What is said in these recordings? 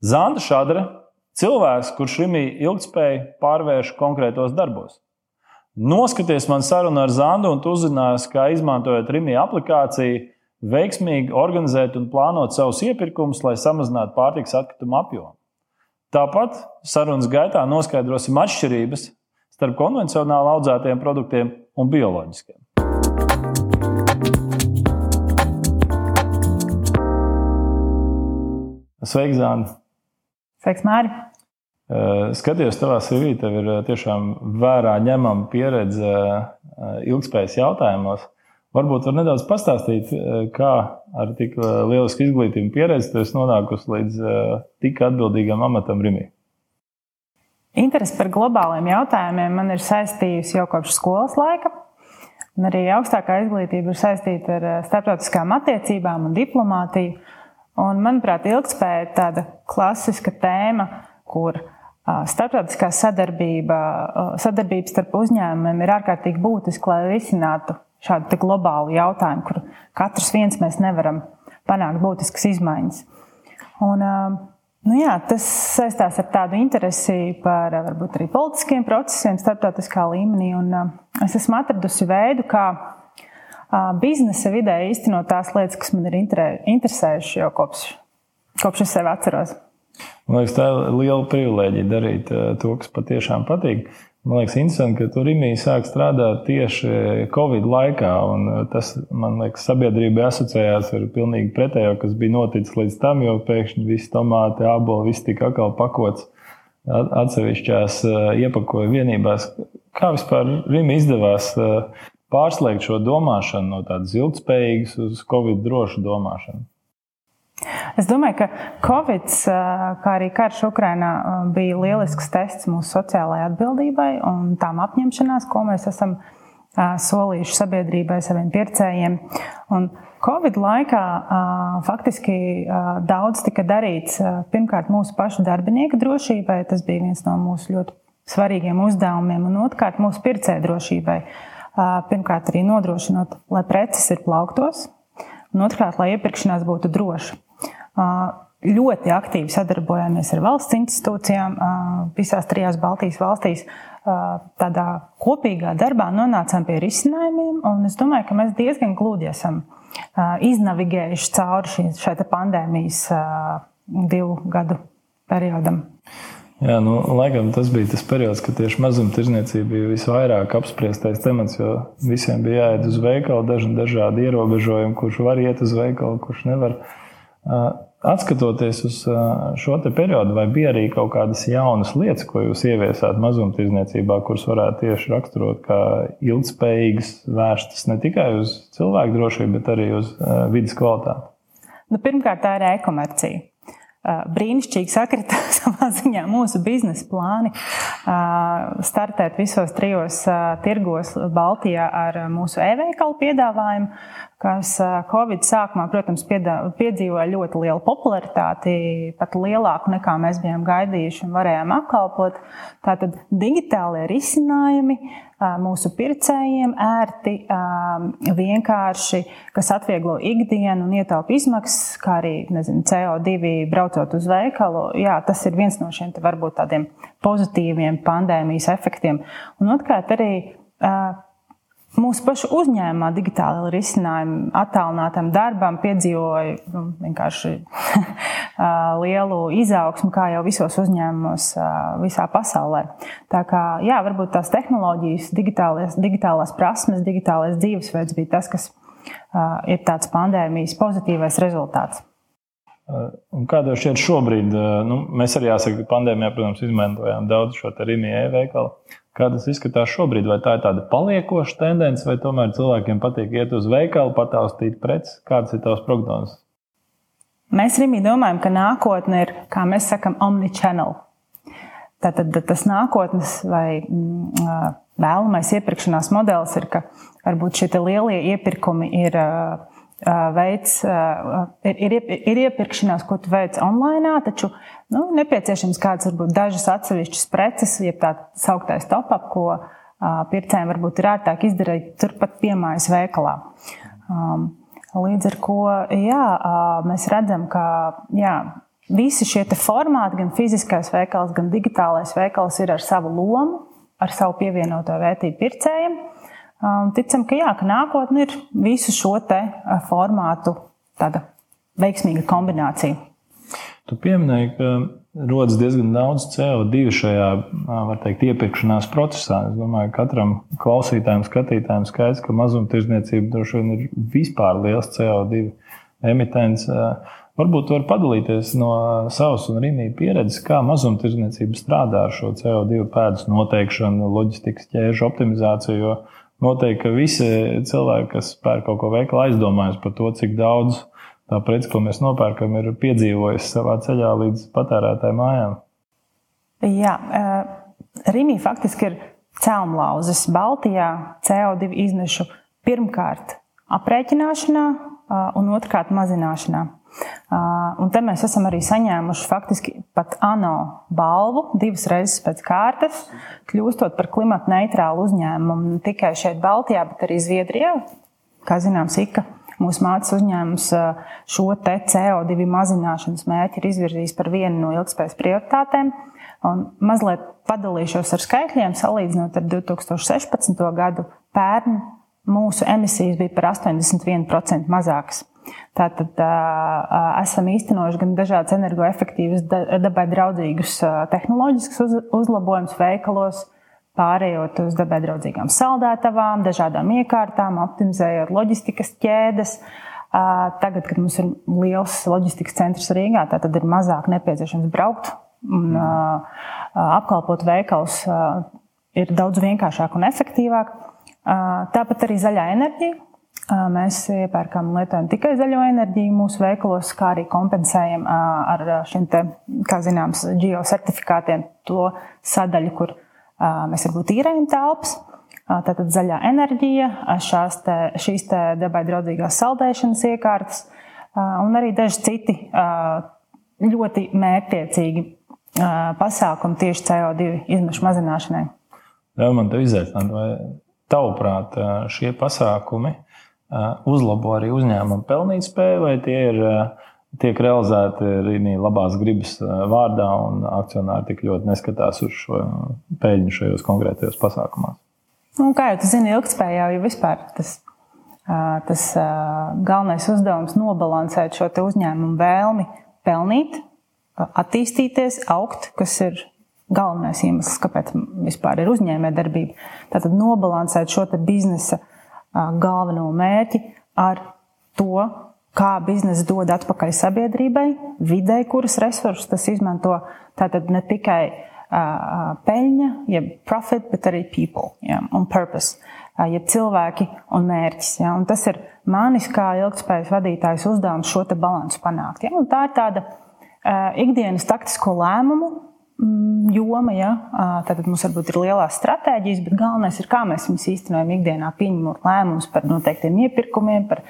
Zanda Šadra - cilvēks, kurš Rimī ilgspēju pārvērš konkrētos darbos. Noskaties man sarunu ar Zandu, un uzzināsi, kā izmantojot Rimī aplikāciju, veiksmīgi organizēt un plānot savus iepirkumus, lai samazinātu pārtiks atkritumu apjomu. Tāpat sarunas gaitā noskaidrosim atšķirības starp konvencionāli audzētiem produktiem un bioloģiskiem. Sveiki, Zāna! Sveiks, Māri! Skaties, tavā CV tev ir tiešām vērā ņemama pieredze ilgspējas jautājumos. Varbūt var nedaudz pastāstīt, kā ar tik lielisku izglītību pieredzi tu esi nonākusi līdz tik atbildīgam amatam Rimī. Interese par globāliem jautājumiem man ir saistījusi jau kopš skolas laika. Un arī augstākā izglītība ir saistīta ar starptautiskām attiecībām un diplomātiju. Un, manuprāt, ilgspēja ir tāda klasiska tēma, kur starptautiskā sadarbība, sadarbība starp uzņēmumiem ir ārkārtīgi būtiska, lai risinātu šādu globālu jautājumu, kur katrs viens mēs nevaram panākt būtiskas izmaiņas. Un, nu jā, tas saistās ar tādu interesi par varbūt arī politiskiem procesiem starptautiskā līmenī. Un, es esmu atradusi veidu, kā biznesa vidē īstenot tās lietas, kas man ir interesējušas jau kopš, kopš es sevi atceros. Man liekas, tā ir liela privilēģija darīt to, kas patiešām patīk. Man liekas, interesanti, ka tur Rīgā sāk strādāt tieši Covid laikā. Tas, man liekas, sabiedrībai asociējās ar pilnīgi pretējo, kas bija noticis līdz tam, jo pēkšņi viss tomāti, āboli, viss tika atkal pakots atsevišķās iepakoju vienībās. Kā vispār Rīgā izdevās pārslēgt šo domāšanu no tādas ilgspējīgas uz Covid drošu domāšanu? Es domāju, ka Covid, kā arī karš Ukrainā, bija lielisks tests mūsu sociālajai atbildībai un tām apņemšanās, ko mēs esam solījuši sabiedrībai, saviem pircējiem. Un Covid laikā faktiski daudz tika darīts pirmkārt mūsu pašu darbinieku drošībai, tas bija viens no mūsu ļoti svarīgiem uzdevumiem, un otrkārt mūsu pircēju drošībai. Pirmkārt, arī nodrošinot, lai preces ir plauktos, un otrkārt, lai iepirkšanās būtu droša. Ļoti aktīvi sadarbojāmies ar valsts institūcijām visās trijās Baltijas valstīs. Tādā kopīgā darbā nonācām pie risinājumiem, un es domāju, ka mēs diezgan gludi esam iznavigējuši cauri šai pandēmijas divu gadu periodam. Jā, nu, laikam tas bija tas periods, kad tieši mazumtirdzniecība bija visvairāk apspriestais temats, jo visiem bija jāiet uz veikalu, daži dažādi ierobežojumi, kurš var iet uz veikalu, kurš nevar. Atskatoties uz šo periodu, vai bija arī kaut kādas jaunas lietas, ko jūs ieviesāt mazumtirdzniecībā, kuras varētu tieši raksturot kā ilgspējīgas, vērstas ne tikai uz cilvēku drošību, bet arī uz vidas kvalitāti? Nu, pirmkārt, tā ir e-komercija brīnišķīgi sakrita savā ziņā mūsu biznesa plāni. Startēt visos trijos tirgos Baltijā ar mūsu e-veikalu piedāvājumu, kas Covid sākumā, protams, piedzīvoja ļoti lielu popularitāti, pat lielāku nekā mēs bijām gaidījuši un varējām apkalpot. Tātad digitālie risinājumi mūsu pircējiem ērti, vienkārši, kas atvieglo ikdienu un ietaupa izmaksas, kā arī nezinu, CO2 braucot uz veikalu. Jā, tas ir viens no šiem varbūt tādiem pozitīviem pandēmijas efektiem. Un otrkārt, arī Mūsu pašu uzņēmumā digitāla risinājuma attālinātam darbam piedzīvoja nu, vienkārši lielu izaugsmu, kā jau visos uzņēmumos visā pasaulē. Tā kā, jā, varbūt tās tehnoloģijas, digitālās prasmes, digitālais dzīvesveids bija tas, kas ir tāds pandēmijas pozitīvais rezultāts. Un kāda šķiet šobrīd? Nu, mēs arī jāsaka, ka pandēmijā, protams, izmantojām daudz šo rīmi e-veikalu. Kā tas izskatās šobrīd? Vai tā ir tāda paliekoša tendence, vai tomēr cilvēkiem patīk iet uz veikalu, pataustīt preces? Kādas ir tavas prognozes? Mēs arī domājam, ka nākotne ir, kā mēs sakām, omnichannel. Tātad tas nākotnes vai mm, vēlamais iepirkšanās modelis ir, ka varbūt šie lielie iepirkumi ir veids, ir, ir, ir iepirkšanās, ko tu veic online, taču nu, nepieciešams kāds, varbūt dažas atsevišķas preces, jeb tā sauktais top-up, ko pircējiem varbūt ir ērtāk izdarīt turpat piemājas veikalā. Līdz ar to jā, mēs redzam, ka jā, visi šie formāti, gan fiziskais veikals, gan digitālais veikals, ir ar savu lomu, ar savu pievienoto vērtību pircējiem. Un ticam, ka, jā, ka nākotnē ir visu šo formātu veiksmīga kombinācija. Tu pieminēji, ka rodas diezgan daudz CO2 šajā teikt, iepirkšanās procesā. Es domāju, ka katram klausītājam, skatītājam skaidrs, ka mazumtirdzniecība droši vien ir vispār liels CO2 emitents. Varbūt var padalīties no savas un Rīgas pieredzes, kā mazumtirdzniecība strādā ar šo CO2 pēdas noteikšanu, loģistikas ķēžu optimizāciju. Noteikti, ka visi cilvēki, kas pērk kaut ko veikalā, aizdomājas par to, cik daudz tā prece, ko mēs nopērkam, ir piedzīvojusi savā ceļā līdz patērētāju mājām. Jā, Rīgā faktiski ir celmlauzes Baltijā CO2 izmešu pirmkārt aprēķināšanā un otrkārt mazināšanā. Un te mēs esam arī saņēmuši faktiski pat ANO balvu divas reizes pēc kārtas, kļūstot par klimata neitrālu uzņēmumu ne tikai šeit, Baltijā, bet arī Zviedrijā. Kā zināms, IKA mūsu mācības uzņēmums šo CO2 mazināšanas mērķi ir izvirzījis par vienu no ilgspējas prioritātēm. Un mazliet padalīšos ar skaitļiem, salīdzinot ar 2016. gadu. Pērn mūsu emisijas bija par 81% mazākas. Tātad esam īstenojuši gan dažādas energoefektīvas, dabai draudzīgus tehnoloģiskus uzlabojumus veikalos, pārējot uz dabai draudzīgām saldētavām, dažādām iekārtām, optimizējot loģistikas ķēdes. Tagad, kad mums ir liels loģistikas centrs Rīgā, tad ir mazāk nepieciešams braukt un apkalpot veikals ir daudz vienkāršāk un efektīvāk. Tāpat arī zaļā enerģija. Mēs iepērkam un lietojam tikai zaļo enerģiju mūsu veikalos, kā arī kompensējam ar šiem, te, kā zināms, geocertifikātiem to sadaļu, kur mēs varbūt īrējam telpas. Tātad zaļā enerģija, te, šīs te dabai draudzīgās saldēšanas iekārtas un arī daži citi ļoti mērķtiecīgi pasākumi tieši CO2 izmešu mazināšanai. Jā, man te izaicināt, vai tavuprāt šie pasākumi uzlabo arī uzņēmumu pelnītspēju, vai tie ir tiek realizēti arī labās gribas vārdā, un akcionāri tik ļoti neskatās uz šo peļņu šajos konkrētajos pasākumos. Nu, kā jau jūs zināt, ilgspējā jau vispār tas, tas galvenais uzdevums ir nobalansēt šo uzņēmumu vēlmi pelnīt, attīstīties, augt, kas ir galvenais iemesls, kāpēc vispār ir uzņēmējdarbība. Tātad nobalansēt šo biznesa galveno mērķi ar to, kā biznesa dod atpakaļ sabiedrībai, videi, kuras resursus tas izmanto. Tātad ne tikai uh, peļņa, jeb profit, bet arī people ja, un purpose, uh, jeb cilvēki un mērķis. Ja, un tas ir manis kā ilgspējas vadītājs uzdevums šo balansu panākt. Ja, tā ir tāda uh, ikdienas taktisko lēmumu mm, joma. Ja? Tātad mums varbūt ir lielās stratēģijas, bet galvenais ir, kā mēs viņus īstenojam ikdienā, pieņemot lēmumus par noteiktiem iepirkumiem, par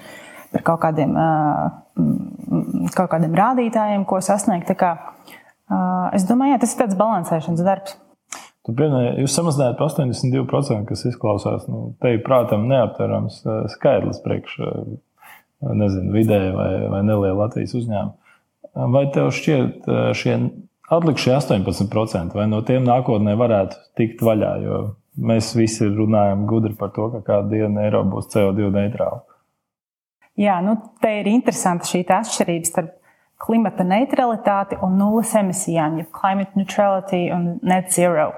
par kaut kādiem, kaut kādiem rādītājiem, ko sasniegt. Kā, es domāju, jā, tas ir tāds balansēšanas darbs. Tu pieminēji, jūs samazinājāt par 82%, kas izklausās nu, te prātam neaptverams skaidrs priekš nezinu, vidēji vai, vai neliela Latvijas uzņēmuma. Vai tev šķiet šie atlikušie 18%, vai no tiem nākotnē varētu tikt vaļā? Jo mēs visi runājam gudri par to, ka kādu dienu Eiropa būs CO2 neitrāla. Jā, nu, te ir interesanta šī atšķirība starp klimata neutralitāti un nulles emisijām, jeb climate neutrality un net zero.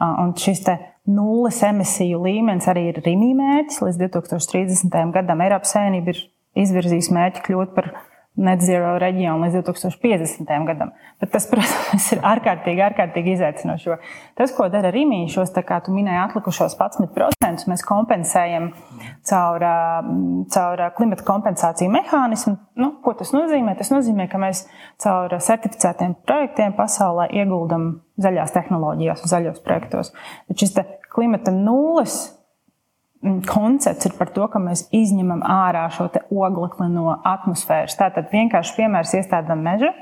Un šis nulles emisiju līmenis arī ir Rīgā mērķis. Līdz 2030. gadam Eiropas Savienība ir izvirzījusi mērķi kļūt par net zero reģionu līdz 2050. gadam. Bet tas, protams, ir ārkārtīgi, ārkārtīgi izaicinoši. Tas, ko dara Rīgā, šos, kā tu minēji, atlikušos 11% mēs kompensējam caur, caur klimata kompensāciju mehānismu. Nu, ko tas nozīmē? Tas nozīmē, ka mēs caur certificētiem projektiem pasaulē ieguldam zaļās tehnoloģijās un zaļos projektos. Bet šis klimata nulles koncepts ir par to, ka mēs izņemam ārā šo oglekli no atmosfēras. Tātad vienkārši piemērs iestādām meža.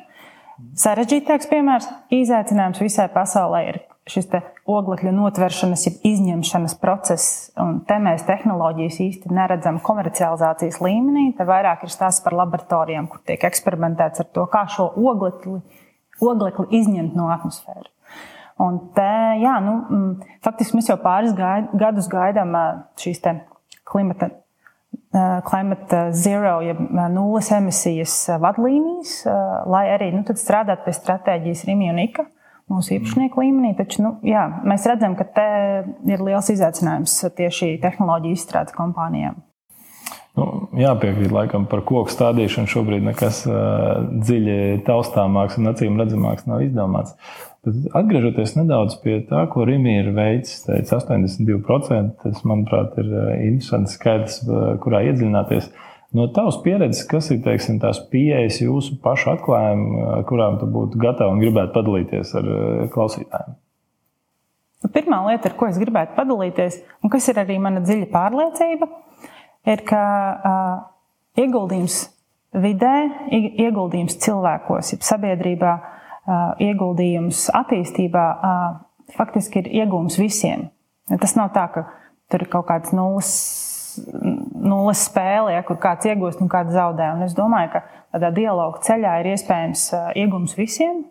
Sarežģītāks piemērs, izaicinājums visai pasaulē ir šis oglekļa notveršanas, jeb izņemšanas process, un te mēs tehnoloģijas īsti neredzam komercializācijas līmenī. Te vairāk ir stāsts par laboratorijām, kur tiek eksperimentēts ar to, kā šo oglekli, oglekli izņemt no atmosfēras. Un te, jā, nu, mm, faktiski mēs jau pāris gadus gaidām šīs klimata, klimata zero, jeb nulles emisijas vadlīnijas, lai arī nu, strādātu pie stratēģijas Rīgas un Ika mūsu īpašnieku līmenī. Taču nu, jā, mēs redzam, ka te ir liels izaicinājums tieši tehnoloģiju izstrādes kompānijām. Nu, jāpiekrīt, laikam, par koku stādīšanu šobrīd nekas uh, dziļi taustāmāks un acīm redzamāks nav izdomāts. Bet atgriežoties nedaudz pie tā, ko Rīgā ir veicis, teica 82%. Tas, manuprāt, ir interesants skaidrs, kurā iedziļināties. No tavas pieredzes, kas ir teiksim, tās pieejas jūsu pašu atklājumi, kurām tu būtu gatava un gribētu padalīties ar klausītājiem? Nu, pirmā lieta, ar ko es gribētu padalīties, un kas ir arī mana dziļa pārliecība, ir, ka uh, ieguldījums vidē, ieguldījums cilvēkos, jeb sabiedrībā, uh, ieguldījums attīstībā faktiski ir iegūms visiem. Tas nav tā, ka tur ir kaut kāds nulles nulles spēle, ja, kur kāds iegūst un kāds zaudē. Un es domāju, ka tādā dialogu ceļā ir iespējams iegūms visiem.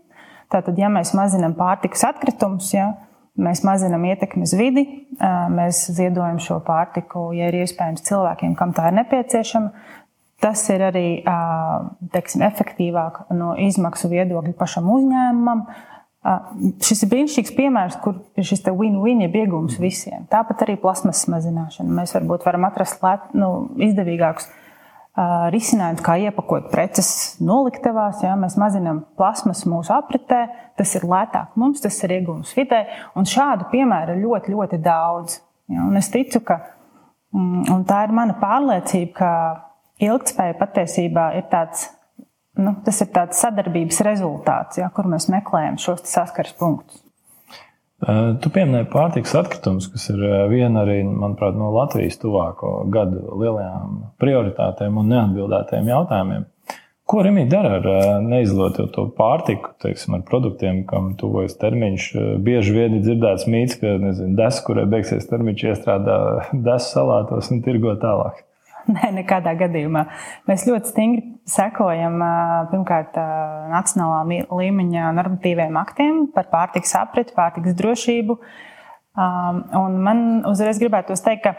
Tātad, ja mēs mazinām pārtikas atkritumus, ja, mēs mazinām ietekmi uz vidi, mēs ziedojam šo pārtiku, ja ir iespējams cilvēkiem, kam tā ir nepieciešama. Tas ir arī teiksim, efektīvāk no izmaksu viedokļa pašam uzņēmumam, Šis ir brīnišķīgs piemērs, kur ir šis win-win iegūms visiem. Tāpat arī plasmas mazināšana. Mēs varbūt varam atrast lēt, nu, izdevīgākus risinājumus, kā iepakot preces noliktavās. Jā. Mēs mazinām plasmas mūsu apritē, tas ir lētāk mums, tas ir iegūms vidē. Un šādu piemēru ir ļoti, ļoti daudz. Jā. Un es ticu, ka mm, tā ir mana pārliecība, ilgspēja patiesībā ir tāds nu, tas ir tāds sadarbības rezultāts, ja, kur mēs meklējam šos saskares punktus. Tu pieminēji pārtiks atkritumus, kas ir viena arī, manuprāt, no Latvijas tuvāko gadu lielajām prioritātēm un neatbildētajiem jautājumiem. Ko Rīgā dara ar neizlietoto pārtiku, teiksim, ar produktiem, kam tuvojas termiņš? Bieži vien ir dzirdēts mīts, ka desu, kurai beigsies termiņš, iestrādā desu salātos un tirgo tālāk. Nē, nekādā gadījumā. Mēs ļoti stingri sekojam pirmkārt nacionālā līmeņa normatīviem aktiem par pārtiks apriti, pārtiks drošību. Un man uzreiz gribētos teikt, ka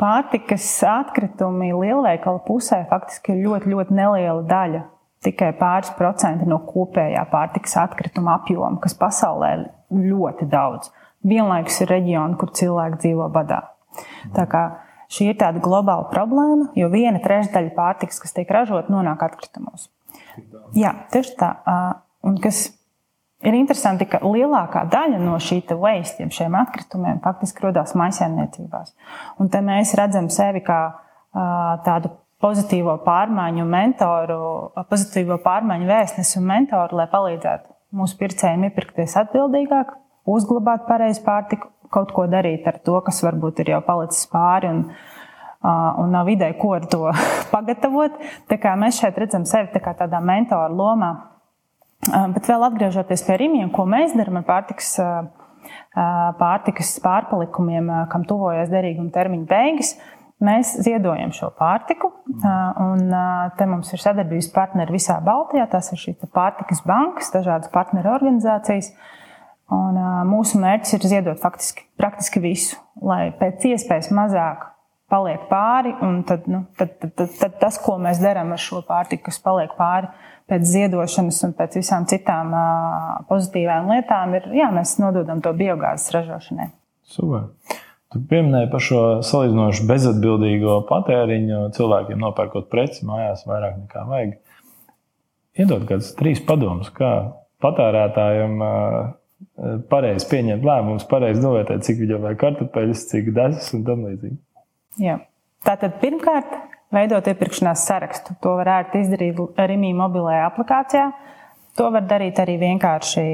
pārtikas atkritumi lielveikala pusē faktiski ir ļoti, ļoti neliela daļa. Tikai pāris procenti no kopējā pārtikas atkrituma apjoma, kas pasaulē ir ļoti daudz. Vienlaikus ir reģioni, kur cilvēki dzīvo badā. Tā kā Šī ir tāda globāla problēma, jo viena trešdaļa pārtikas, kas tiek ražota, nonāk atkritumos. Jā, tieši tā. Un kas ir interesanti, ka lielākā daļa no šī waste, šiem atkritumiem, faktiski rodas maisaimniecībās. Un te mēs redzam sevi kā tādu pozitīvo pārmaiņu mentoru, pozitīvo pārmaiņu vēstnesi un mentoru, lai palīdzētu mūsu pircējiem iepirkties atbildīgāk, uzglabāt pareizu pārtiku kaut ko darīt ar to, kas varbūt ir jau palicis pāri. Un, un nav ideja, ko ar to pagatavot. Mēs šeit redzam sevi tā tādā mentora lomā. Bet vēl atgriežoties pie rīmiem, ko mēs darām ar pārtiks, pārtikas pārpalikumiem, kam tuvojas derīguma termiņa beigas, mēs ziedojam šo pārtiku. Un te mums ir sadarbības partneri visā Baltijā. Tas ir šīs pārtikas bankas, dažādas partneru organizācijas. Un, uh, mūsu mērķis ir ziedot faktiski praktiski visu, lai pēc iespējas mazāk paliek pāri. Tad, nu, tad, tad, tad, tad tas, ko mēs darām ar šo pārtiku, kas paliek pāri pēc ziedošanas un pēc visām citām uh, pozitīvām lietām, ir jā, mēs nododam to biogāzes ražošanai. Super. Tu pieminēji par šo salīdzinoši bezatbildīgo patēriņu. Cilvēkiem nopērkot preci mājās vairāk nekā vajag. Iedod kādus trīs padomus, kā patērētājiem pareizi pieņemt lēmumus, pareizi novērtēt, cik viņam vajag kartupeļus, cik dažas un tam līdzīgi. Jā. Tātad pirmkārt, veidot iepirkšanās sarakstu. To var ērti izdarīt Rīgā mobilajā aplikācijā. To var darīt arī vienkārši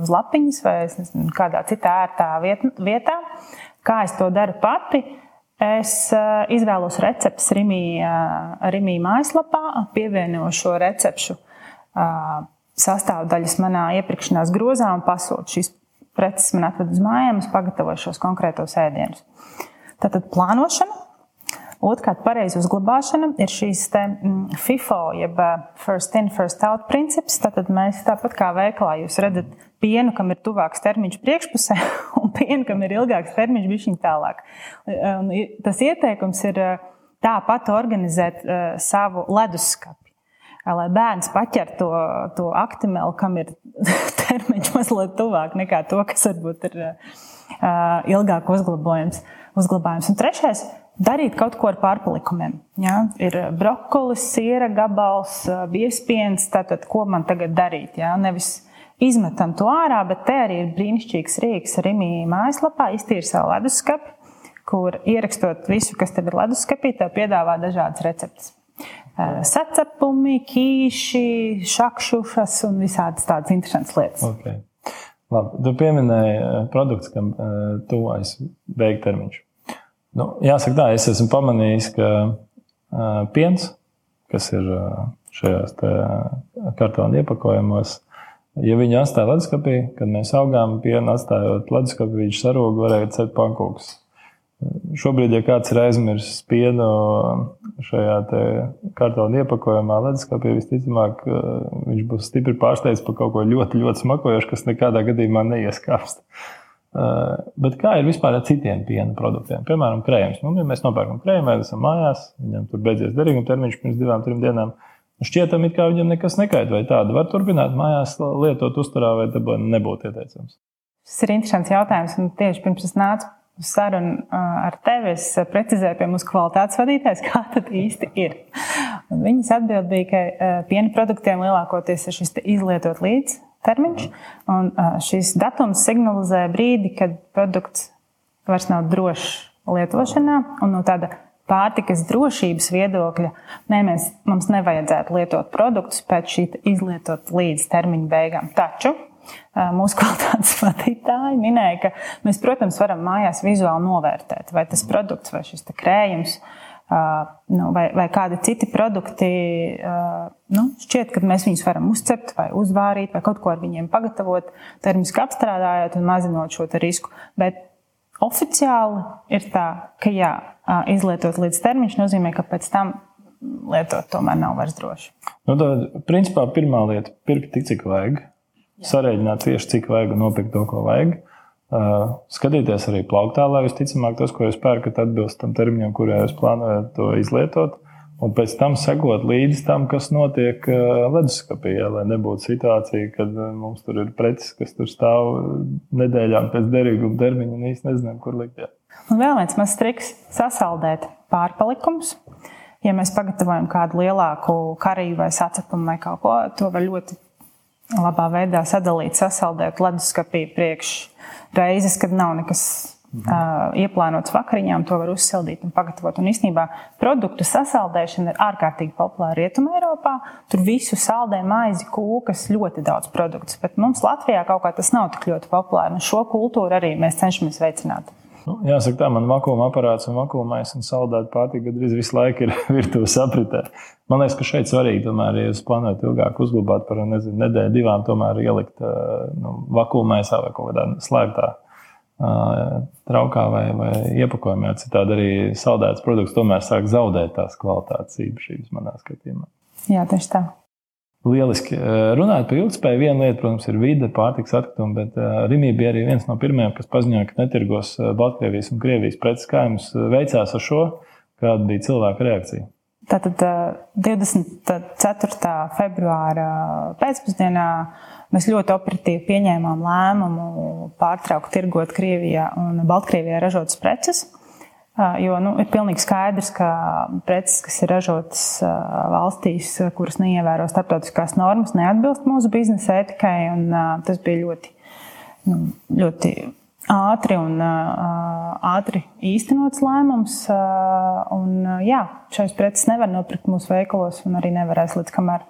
uz lapiņas vai nezinu, kādā citā ērtā vietā. Kā es to daru pati? Es izvēlos recepti Rīgā mājaslapā, pievienoju šo recepšu sastāvdaļas manā iepirkšanās grozā un pasūtu šīs preces man atved uz mājām, es pagatavoju šos konkrētos ēdienus. Tātad plānošana. Otrkārt, pareiza uzglabāšana ir šīs te, mm, FIFO, jeb first in, first out princips. Tātad mēs tāpat kā veikalā jūs redzat pienu, kam ir tuvāks termiņš priekšpusē, un pienu, kam ir ilgāks termiņš, viņš ir tālāk. Un tas ieteikums ir tāpat organizēt savu leduskapu lai bērns paķer to, to aktimeli, kam ir termiņš mazliet tuvāk nekā to, kas varbūt ir ilgāk uzglabājams. uzglabājams. Un trešais - darīt kaut ko ar pārpalikumiem. Ja? Ir brokolis, siera gabals, biespiens. Tātad, ko man tagad darīt? Ja? Nevis izmetam to ārā, bet te arī ir brīnišķīgs rīks Rīgā mājaslapā. Iztīri savu leduskapi, kur ierakstot visu, kas tev ir leduskapī, tev piedāvā dažādas receptes sacepumi, ķīši, šakšušas un visādas tādas interesantas lietas. Okay. Labi, tu pieminēji produkts, kam tuvojas beigtermiņš. Nu, jāsaka tā, es esmu pamanījis, ka uh, piens, kas ir uh, šajās kartona iepakojumos, ja viņi atstāja leduskapī, kad mēs augām, pienu atstājot leduskapī, viņš sarūga, varēja celt pankūkus. Šobrīd, ja kāds ir aizmirsis pienu šajā kartona iepakojumā, leduskapī, visticamāk, viņš būs stipri pārsteigts par kaut ko ļoti, ļoti smakojošu, kas nekādā gadījumā neieskāpst. Bet kā ir vispār ar citiem piena produktiem? Piemēram, krējums. Nu, ja mēs nopērkam krējumu, esam mājās, viņam tur beidzies derīguma termiņš pirms divām, trim dienām. Šķietam, it kā viņam nekas nekaita, vai tādu var turpināt mājās lietot uzturā, vai nebūtu ieteicams. Tas ir interesants jautājums, un tieši pirms es nācu sarunu ar tevi, es precizēju pie mūsu kvalitātes vadītājas, kā tas īsti ir. Un viņas atbild bija, ka piena produktiem lielākoties ir šis izlietot līdz termiņš, un šis datums signalizē brīdi, kad produkts vairs nav drošs lietošanā, un no tāda pārtikas drošības viedokļa, nē, mēs, mums nevajadzētu lietot produktus pēc šī izlietot līdz termiņa beigām. Taču mūsu kvalitātes vadītāji minēja, ka mēs, protams, varam mājās vizuāli novērtēt, vai tas produkts vai šis krējums. Nu, vai, vai kādi citi produkti, nu, šķiet, ka mēs viņus varam uzcept, vai uzvārīt, vai kaut ko ar viņiem pagatavot, termiski apstrādājot un mazinot šo risku. Bet oficiāli ir tā, ka jā, izlietot līdz termiņš nozīmē, ka pēc tam lietot tomēr nav vairs droši. Nu, tad, principā, pirmā lieta - pirkt tik, cik vajag sarēķināt tieši cik vajag un nopirkt to, ko vajag. Uh, skatīties arī plauktā, lai visticamāk tas, ko jūs pērkat, atbilst tam termiņam, kurā jūs plānojat to izlietot. Un pēc tam sekot līdzi tam, kas notiek uh, leduskapī, ja, lai nebūtu situācija, kad uh, mums tur ir preces, kas tur stāv nedēļām pēc derīguma termiņa un īsti nezinām, kur likt. Jā. Un vēl viens mazs triks - sasaldēt pārpalikumus. Ja mēs pagatavojam kādu lielāku kariju vai sacepumu vai kaut ko, to var ļoti labā veidā sadalīt, sasaldēt leduskapī priekš reizes, kad nav nekas Mhm. Uh, ieplānots vakariņām, to var uzsildīt un pagatavot. Un īstenībā produktu sasaldēšana ir ārkārtīgi populāra Rietumē, Eiropā. Tur visu saldē, maizi, kūkas, ļoti daudz produktu. Bet mums Latvijā kaut kā tas nav tik ļoti populāri. Un šo kultūru arī mēs cenšamies veicināt. Nu, jāsaka, tā man vakuma aparāts un vakumais un saldēta pārtika gandrīz visu laiku ir virtuves apritē. Man liekas, ka šeit svarīgi, tomēr, ja jūs plānojat ilgāk uzglabāt par nezinu, nedēļu, divām, tomēr ielikt nu, vakumaisā vai kaut kādā slēgtā traukā vai, vai iepakojumā. Citādi arī saldēts produkts tomēr sāk zaudēt tās kvalitātes īpašības manā skatījumā. Jā, tieši tā. Lieliski. Eh, runājot par ilgspēju, viena lieta, protams, ir vide, pārtiks atkritumi, bet eh, Rimī bija arī viens no pirmajiem, kas paziņoja, ka netirgos eh, Baltkrievijas un Krievijas preces. Kā jums veicās ar šo? Kāda bija cilvēka reakcija? Tātad 24. februāra pēcpusdienā mēs ļoti operatīvi pieņēmām lēmumu pārtraukt tirgot Krievijā un Baltkrievijā ražotas preces. Jo nu, ir pilnīgi skaidrs, ka preces, kas ir ražotas valstīs, kuras neievēro starptautiskās normas, neatbilst mūsu biznesa ētikai. Tas bija ļoti, nu, ļoti ātri un ātri īstenots lēmums. Un, jā, šais preces nevar nopirkt mūsu veikalos un arī nevarēs līdz kamēr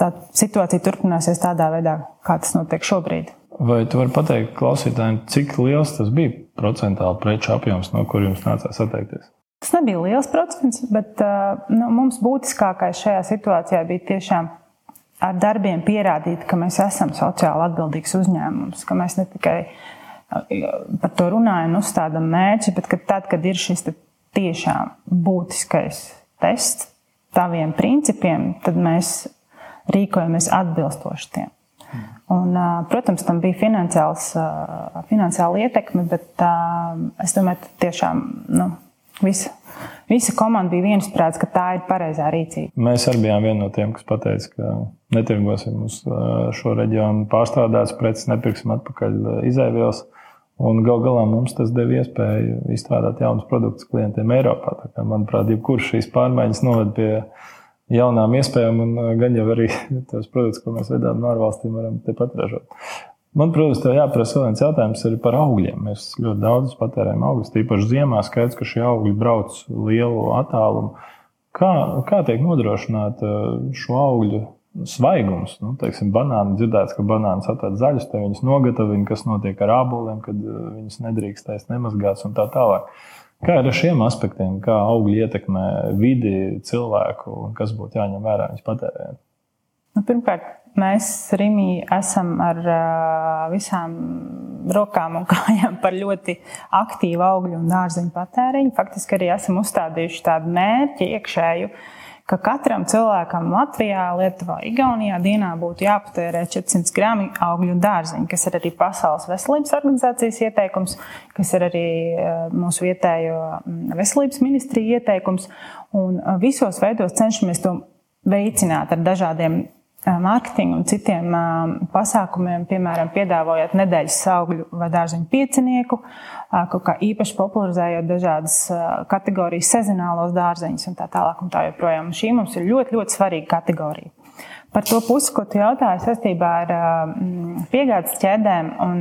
tā situācija turpināsies tādā veidā, kā tas notiek šobrīd. Vai tu vari pateikt klausītājiem, cik liels tas bija procentuāli preču apjoms, no kuriem jums nācās atteikties? Tas nebija liels procents, bet nu, mums būtiskākais šajā situācijā bija tiešām ar darbiem pierādīt, ka mēs esam sociāli atbildīgs uzņēmums, ka mēs ne tikai par to runājam, uzstādām mērķi, bet ka tad, kad ir šis tiešām būtiskais tests taviem principiem, tad mēs rīkojamies atbilstoši tiem. Un, protams, tam bija finansiāla ietekme, bet es domāju, ka tiešām nu, visa, visa komanda bija viensprāts, ka tā ir pareizā rīcība. Mēs arī bijām vieni no tiem, kas teica, ka netirgosim uz šo reģionu pārstrādātas preces, nepirksim atpakaļ izēvielas. Un gal galā mums tas deva iespēju izstrādāt jaunus produktus klientiem Eiropā. Kā, manuprāt, jebkurš šīs pārmaiņas noved pie jaunām iespējām, un gan jau arī tos produktus, ko mēs vedām no ārvalstīm, varam tepat ražot. Man, protams, te jāprasa vēl viens jautājums par augļiem. Mēs ļoti daudz patērējam augļus, tīpaši ziemā. Skaidrs, ka šie augļi brauc lielu attālumu. Kā, kā tiek nodrošināta šo augļu svaigums. Nu, teiksim, banāni dzirdēts, ka banāns atved zaļus, te viņas nogatavina, kas notiek ar āboliem, kad viņas nedrīkstēs nemazgāts un tā tālāk. Kā ar šiem aspektiem, kā augļi ietekmē vidi, cilvēku un kas būtu jāņem vērā viņas patērējot? Nu, pirmkārt, mēs Rīgā esam ar visām rokām un kājām par ļoti aktīvu augļu un dārzeņu patēriņu. Faktiski arī esam uzstādījuši tādu mērķi iekšēju, uh, ka katram cilvēkam Latvijā, Lietuvā, Igaunijā dienā būtu jāpatērē 400 gramu augļu un dārziņu, kas ir arī Pasaules veselības organizācijas ieteikums, kas ir arī eh, mūsu vietējo mm, veselības ministrija ieteikums. Un eh, visos veidos cenšamies to veicināt ar dažādiem mārketinga un citiem pasākumiem, piemēram, piedāvājot nedēļas augļu vai dārzeņu piecinieku, kaut kā īpaši popularizējot dažādas kategorijas, sezonālos dārzeņus un tā tālāk. Un tā joprojām. Šī mums ir ļoti, ļoti svarīga kategorija. Par to pusi, ko tu jautāji saistībā ar piegādes ķēdēm un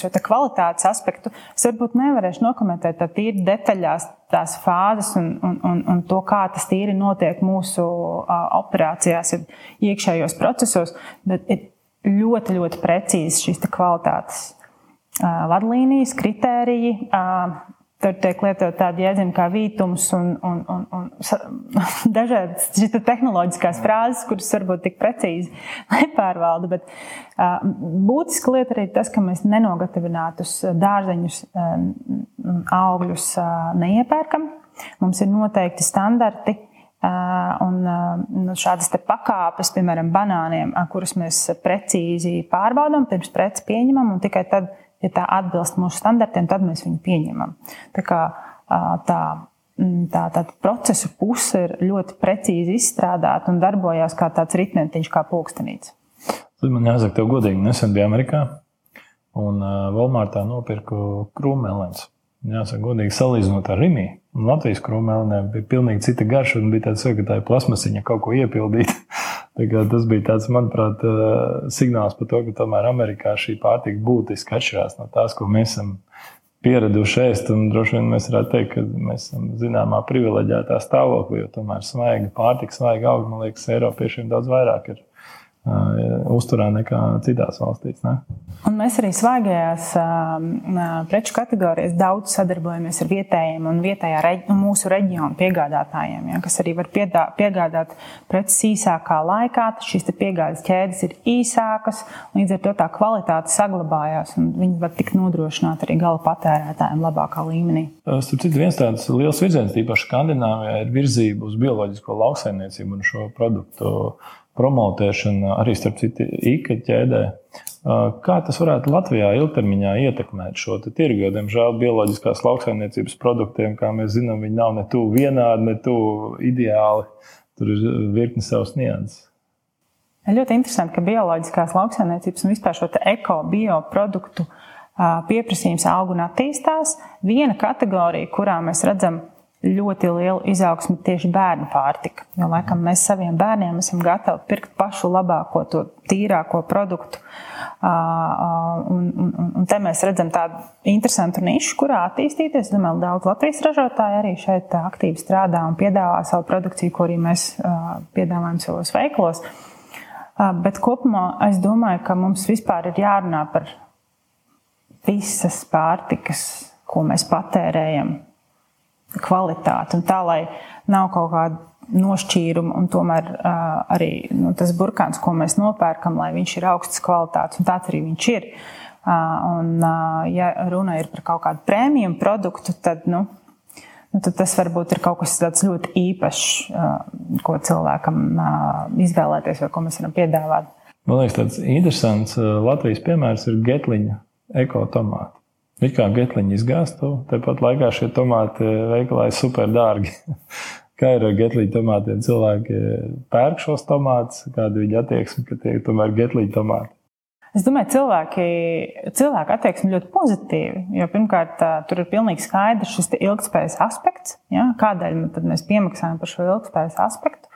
šo kvalitātes aspektu, es varbūt nevarēšu nokomentēt tā tīri detaļās tās fāzes un, un, un, un to, kā tas tīri notiek mūsu operācijās, iekšējos procesos, bet ir ļoti, ļoti precīzi šīs kvalitātes vadlīnijas, kritēriji Tur tiek lietot tādi jēdzieni kā vītums un, un, un, un dažādas tehnoloģiskās frāzes, kuras varbūt tik precīzi nepārvalda. Bet uh, būtiska lieta arī tas, ka mēs nenogatainātus dārzeņus, uh, augļus uh, neiepērkam. Mums ir noteikti standarti. Un uh, šādas pakāpes, piemēram, banāniem, kurus mēs precīzi pārbaudām, pirms preces pieņemam, un tikai tad ja tā atbilst mūsu standartiem, tad mēs viņu pieņemam. Tā kā tā, tā, tā procesu puse ir ļoti precīzi izstrādāta un darbojas kā tāds ritmentiņš, kā pulkstenīts. Tad man jāsaka, tev godīgi, nesen bija Amerikā un Walmartā nopirku krūmēlēns. Jāsaka, godīgi salīdzinot ar Rimiju. Latvijas krūmēlēm bija pilnīgi cita garša un bija tāds, ka tā ir plasmasiņa kaut ko iepildīt. Tas bija tāds, manuprāt, signāls par to, ka tomēr Amerikā šī pārtika būtiski atšķirās no tās, ko mēs esam pieraduši ēst. Droši vien mēs varētu teikt, ka mēs esam zināmā privileģētā stāvoklī, jo tomēr svaiga pārtika, svaiga auga, man liekas, Eiropiešiem daudz vairāk ir uzturā nekā citās valstīs. Ne? Un mēs arī svaigajās preču kategorijās daudz sadarbojamies ar vietējiem un vietējā reģi, mūsu reģionu piegādātājiem, ja, kas arī var piedā, piegādāt preces īsākā laikā. Šīs piegādes ķēdes ir īsākas, līdz ar to tā kvalitāte saglabājās un viņi var tikt nodrošināti arī gala patērētājiem labākā līmenī. Starp citu, viens tāds liels virziens, tīpaši Skandināvijā, ir virzība uz bioloģisko lauksaimniecību un šo produktu promotēšana arī starp citu IKA ķēdē. Kā tas varētu Latvijā ilgtermiņā ietekmēt šo tirgu? Jo, diemžēl, bioloģiskās lauksaimniecības produktiem, kā mēs zinām, viņi nav ne tuvu vienādi, ne tuvu ideāli. Tur ir virkni savs nianses. Ļoti interesanti, ka bioloģiskās lauksaimniecības un vispār šo eko-bio produktu pieprasījums aug un attīstās. Viena kategorija, kurā mēs redzam ļoti lielu izaugsmu tieši bērnu pārtika. Jo laikam mēs saviem bērniem esam gatavi pirkt pašu labāko, to tīrāko produktu. Un, un, un te mēs redzam tādu interesantu nišu, kurā attīstīties. Es domāju, daudz Latvijas ražotāji arī šeit aktīvi strādā un piedāvā savu produkciju, ko arī mēs piedāvājam savos veiklos. Bet kopumā es domāju, ka mums vispār ir jārunā par visas pārtikas, ko mēs patērējam, kvalitāti. Un tā, lai nav kaut kāda nošķīrumu, un tomēr uh, arī nu, tas burkāns, ko mēs nopērkam, lai viņš ir augstas kvalitātes, un tāds arī viņš ir. Uh, un, uh, ja runa ir par kaut kādu prēmiju produktu, tad, nu, nu, tad tas varbūt ir kaut kas tāds ļoti īpašs, uh, ko cilvēkam uh, izvēlēties vai ko mēs varam piedāvāt. Man liekas, tāds interesants Latvijas piemērs ir Getliņa ekotomāti. It kā getliņa izgāstu, tāpat laikā šie tomāti veikalā ir super dārgi. Kā ir ar getliņu tomātiem? Cilvēki pērk šos tomātus, kāda ir viņa attieksme, ka tie ir tomēr getliņu tomāti. Es domāju, cilvēki, cilvēki attieksme ļoti pozitīvi. Jo pirmkārt, tur ir pilnīgi skaidrs šis ilgspējas aspekts. Ja? Kādēļ mēs piemaksājam par šo ilgspējas aspektu?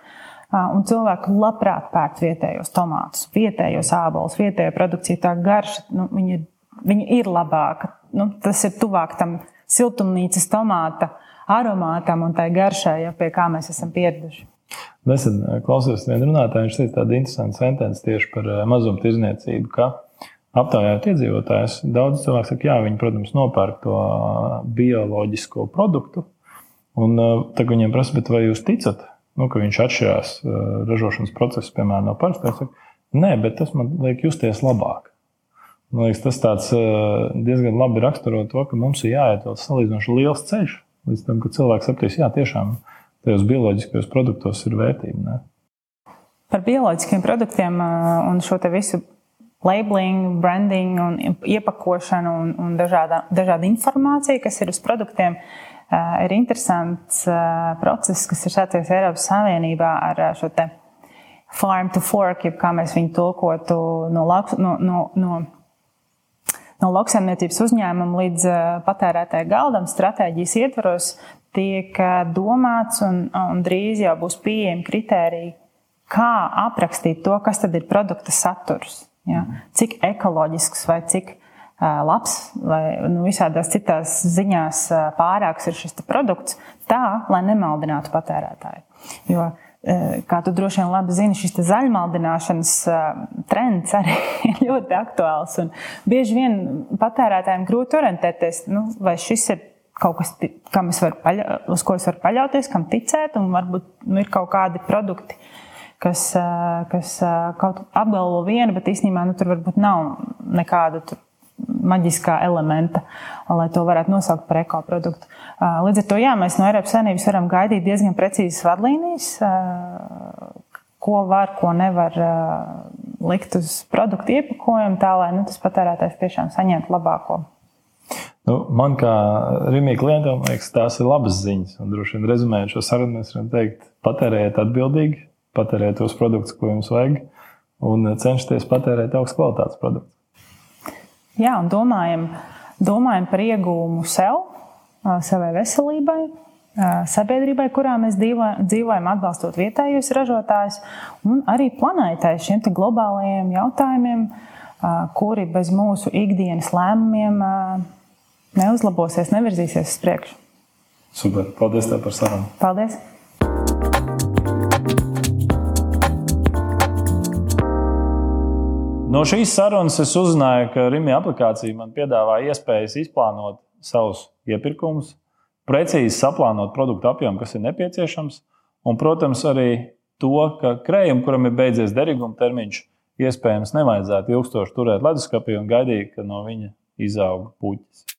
Un cilvēki labprāt pērk vietējos tomātus, vietējos ābolus, vietējo produkciju. Tā garša nu, viņa, viņa ir labāka. Nu, tas ir tuvāk tam siltumnīcas tomāta aromātam un tai garšai, ja, pie kā mēs esam pieraduši. Nesen eh, klausījos vienu runātāju, viņš teica tādu interesantu sentenci tieši par eh, mazumtirdzniecību, ka aptaujājot iedzīvotājus, daudz cilvēku saka, jā, viņi, protams, nopērk to eh, bioloģisko produktu. Un tagad viņiem prasa, vai jūs ticat, nu, ka viņš atšķirās ražošanas procesā, piemēram, no parastās? Nē, bet tas man liek justies labāk. Man liekas, tas tāds, diezgan labi raksturo to, ka mums ir jāiet vēl salīdzinoši liels ceļš, līdz tam, ka cilvēks sapratīs, jā, tiešām tajos bioloģiskajos produktos ir vērtība. Ne? Par bioloģiskiem produktiem un šo visu labeling, branding, un iepakošanu un, un dažāda, dažāda informācija, kas ir uz produktiem, ir interesants process, kas ir sācies Eiropas Savienībā ar šo farm to fork, jeb kā mēs viņu tulkotu no, no, no, no no lauksaimniecības uzņēmuma līdz eh, patērētāja galdam stratēģijas ietvaros tiek eh, domāts un, un drīz jau būs pieejami kriteriji, kā aprakstīt to, kas tad ir produkta saturs. Ja? Cik ekoloģisks vai cik uh, labs vai nu, visādās citās ziņās pārāks ir šis produkts, tā, lai nemaldinātu patērētāju. Jo Eh, kā tu droši vien labi zini, šis zaļmaldināšanas eh, trends arī ir ļoti aktuāls. Bieži vien patērētājiem grūti orientēties, nu, vai šis ir kaut kas, var paļa, uz ko es varu paļauties, kam ticēt, un varbūt nu, ir kaut kādi produkti, kas, eh, kas kaut apgalvo vienu, bet īstenībā nu, tur varbūt nav nekāda maģiskā elementa, lai to varētu nosaukt par ekoproduktu. Līdz ar to jā, mēs no Eiropas Savienības varam gaidīt diezgan precīzas vadlīnijas, ko var, ko nevar likt uz produktu iepakojumu, tā lai nu, tas patērētājs tiešām saņemtu labāko. Nu, man kā Rīgā klientam liekas, tās ir labas ziņas. Un, droši vien rezumējot šo sarunu, mēs varam teikt, patērējiet atbildīgi, patērējiet tos produktus, ko jums vajag, un cenšieties patērēt augstu kvalitātes produktus. Jā, un domājam, domājam par iegūmu sev, savai veselībai, sabiedrībai, kurā mēs dzīvojam, atbalstot vietējos ražotājus, un arī planētai šiem globālajiem jautājumiem, kuri bez mūsu ikdienas lēmumiem neuzlabosies, nevirzīsies uz priekšu. Super! Paldies tev par sarunu! Paldies! No šīs sarunas es uzzināju, ka Rīgas aplikācija man piedāvā iespējas izplānot savus iepirkumus, precīzi saplānot produktu apjomu, kas ir nepieciešams, un, protams, arī to, ka krējumam, kuram ir beidzies derīguma termiņš, iespējams nevajadzētu ilgstoši turēt leduskapī un gaidīt, ka no viņa izaug puķis.